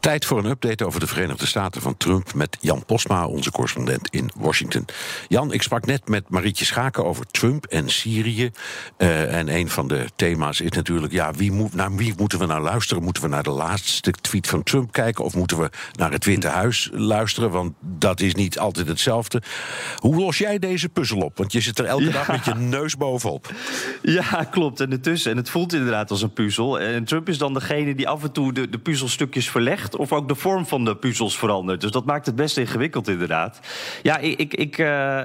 Tijd voor een update over de Verenigde Staten van Trump met Jan Posma, onze correspondent in Washington. Jan, ik sprak net met Marietje Schaken over Trump en Syrië. Uh, en een van de thema's is natuurlijk: ja, wie moet, naar wie moeten we nou luisteren? Moeten we naar de laatste tweet van Trump kijken of moeten we naar het Witte Huis luisteren? Want dat is niet altijd hetzelfde. Hoe los jij deze puzzel op? Want je zit er elke ja. dag met je neus bovenop. Ja, klopt. En ertussen. En het voelt inderdaad als een puzzel. En Trump is dan degene die af en toe de, de puzzelstukjes verlegt of ook de vorm van de puzzels verandert. Dus dat maakt het best ingewikkeld, inderdaad. Ja, ik, ik, ik, uh,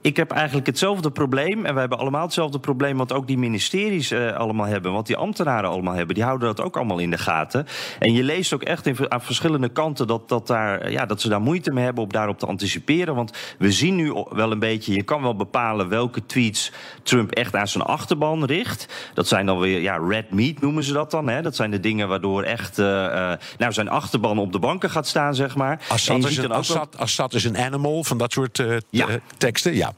ik heb eigenlijk hetzelfde probleem. En we hebben allemaal hetzelfde probleem wat ook die ministeries uh, allemaal hebben. Wat die ambtenaren allemaal hebben. Die houden dat ook allemaal in de gaten. En je leest ook echt in, aan verschillende kanten dat, dat, daar, ja, dat ze daar moeite mee hebben om daarop te anticiperen. Want we zien nu wel een beetje, je kan wel bepalen welke tweets Trump echt aan zijn achterban richt. Dat zijn dan weer, ja, red meat noemen ze dat dan. Hè? Dat zijn de dingen waardoor echt, nou zijn zijn achterban op de banken gaat staan, zeg maar. Assad, is een, Assad, Assad is een animal, van dat soort uh, ja. teksten, ja.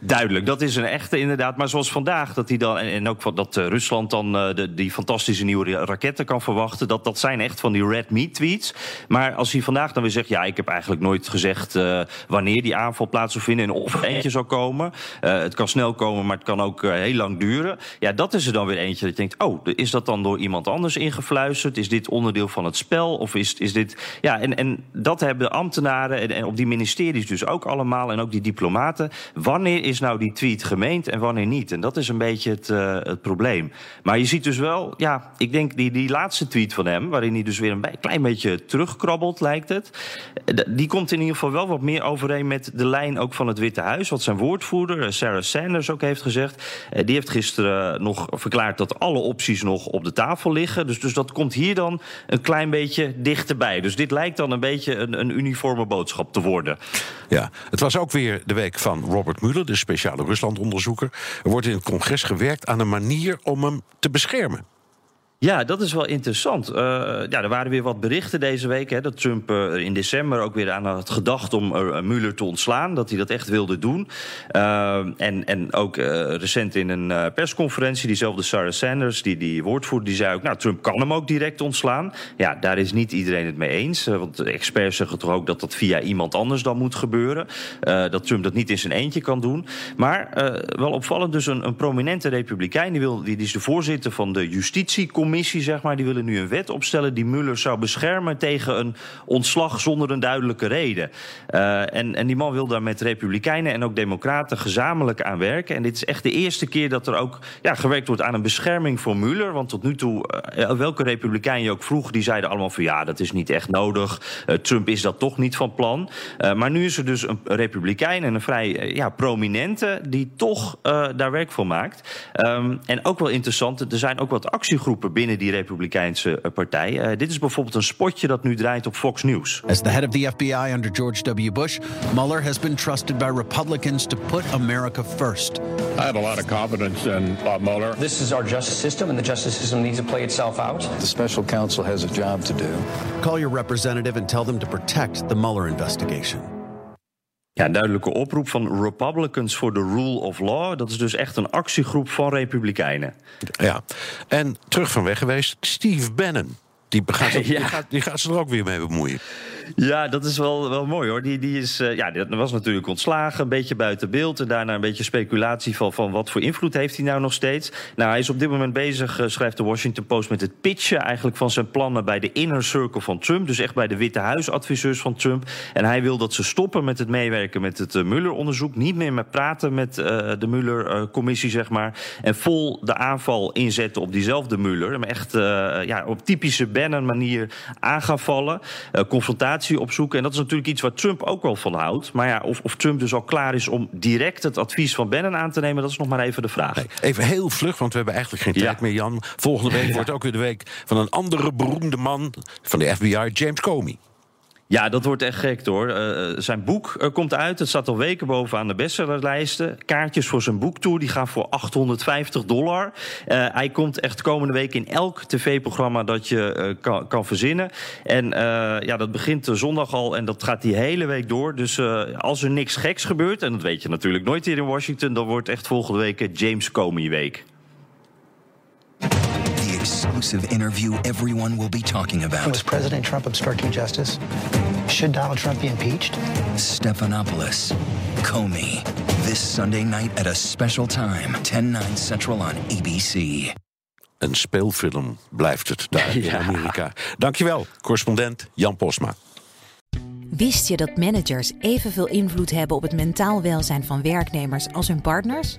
Duidelijk, dat is een echte inderdaad. Maar zoals vandaag, dat hij dan, en ook dat uh, Rusland dan uh, de, die fantastische nieuwe raketten kan verwachten. Dat, dat zijn echt van die red meat tweets. Maar als hij vandaag dan weer zegt: Ja, ik heb eigenlijk nooit gezegd uh, wanneer die aanval plaats zou vinden en of er eentje zou komen. het kan snel komen, maar het kan ook heel lang duren. Ja, dat is er dan weer eentje dat je denkt: Oh, is dat dan door iemand anders ingefluisterd? Is dit onderdeel van het spel? Of is, is dit. Ja, en, en dat hebben ambtenaren en, en op die ministeries dus ook allemaal. En ook die diplomaten. Wanneer is nou die tweet gemeend en wanneer niet? En dat is een beetje het, uh, het probleem. Maar je ziet dus wel, ja, ik denk die, die laatste tweet van hem, waarin hij dus weer een klein beetje terugkrabbelt, lijkt het. Die komt in ieder geval wel wat meer overeen met de lijn ook van het Witte Huis. Wat zijn woordvoerder, eh, Sarah Sanders, ook heeft gezegd. Die heeft gisteren nog verklaard dat alle opties nog op de tafel liggen. Dus, dus dat komt hier dan een klein beetje dichterbij. Dus dit lijkt dan een beetje een, een uniforme boodschap te worden. Ja, het was ook weer de week van Robert Mueller, de speciale Ruslandonderzoeker. Er wordt in het congres gewerkt aan een manier om hem te beschermen. Ja, dat is wel interessant. Uh, ja, er waren weer wat berichten deze week. Hè, dat Trump uh, in december ook weer aan had gedacht om uh, Mueller te ontslaan. Dat hij dat echt wilde doen. en, en ook recent in een persconferentie, diezelfde Sarah Sanders, die, die woordvoerder, die zei ook: Nou, Trump kan hem ook direct ontslaan. Ja, daar is niet iedereen het mee eens. want de experts zeggen toch ook dat dat via iemand anders dan moet gebeuren. dat Trump dat niet in zijn eentje kan doen. Maar wel opvallend, dus een, een prominente republikein, die, wil, die is de voorzitter van de justitiecommissie zeg maar, die willen nu een wet opstellen die Mueller zou beschermen tegen een ontslag zonder een duidelijke reden. Uh, en, en die man wil daar met Republikeinen en ook Democraten gezamenlijk aan werken. En dit is echt de eerste keer dat er ook ja, gewerkt wordt aan een bescherming voor Mueller. Want tot nu toe, uh, welke Republikein je ook vroeg, die zeiden allemaal van ja, dat is niet echt nodig. Trump is dat toch niet van plan. maar nu is er dus een Republikein en een vrij ja, prominente die toch daar werk van maakt. Um, en ook wel interessant, er zijn ook wat actiegroepen binnen die Republikeinse eh, partij. Uh, dit is bijvoorbeeld een spotje dat nu draait op Fox News. As the head of the FBI under George W. Bush, Mueller has been trusted by Republicans to put America first. I have a lot of confidence in Bob Mueller. This is our justice system, and the justice system needs to play itself out. The special counsel has a job to do. Call your representative and tell them to protect the Mueller investigation. Ja, duidelijke oproep van Republicans for the Rule of Law. Dat is dus echt een actiegroep van Republikeinen. Ja, en terug van weg geweest, Steve Bannon. Die gaat, ja. die, gaat, die gaat ze er ook weer mee bemoeien. Ja, dat is wel, wel mooi hoor. Die, die, is, uh, ja, die was natuurlijk ontslagen, een beetje buiten beeld. En daarna een beetje speculatie van, van wat voor invloed heeft hij nou nog steeds. Nou, hij is op dit moment bezig, uh, schrijft de Washington Post, met het pitchen eigenlijk van zijn plannen bij de inner circle van Trump. Dus echt bij de Witte Huisadviseurs van Trump. En hij wil dat ze stoppen met het meewerken met het uh, Mueller-onderzoek. Niet meer met praten met de Mueller-commissie, zeg maar. En vol de aanval inzetten op diezelfde Mueller. Hem echt ja, op typische Bannon-manier aan gaan vallen. confrontatie informatie opzoeken. En dat is natuurlijk iets waar Trump ook wel van houdt. Maar ja, of, of Trump dus al klaar is om direct het advies van Bannon aan te nemen, dat is nog maar even de vraag. Nee, even heel vlug, want we hebben eigenlijk geen tijd Ja. meer, Jan. Volgende week wordt ook weer de week van een andere beroemde man van de FBI, James Comey. Ja, dat wordt echt gek hoor. Eh, zijn boek eh, komt uit. Het staat al weken bovenaan de bestsellerlijsten. Kaartjes voor zijn boektour die gaan voor 850 dollar. Eh, hij komt echt komende week in elk tv-programma dat je eh, kan, kan verzinnen. En eh, ja, dat begint eh, zondag al en dat gaat die hele week door. Dus eh, als er niks geks gebeurt, en dat weet je natuurlijk nooit hier in Washington, dan wordt echt volgende week eh, James Comey week. The exclusive interview everyone will be talking about. Was. President Trump obstructing justice? Should Donald Trump be impeached? Stephanopoulos, Comey. This Sunday night at a special time, 10 9 Central on ABC. Een speelfilm blijft het daar in Ja. Amerika. Dankjewel, correspondent Jan Posma. Wist je dat managers evenveel invloed hebben op het mentaal welzijn van werknemers als hun partners?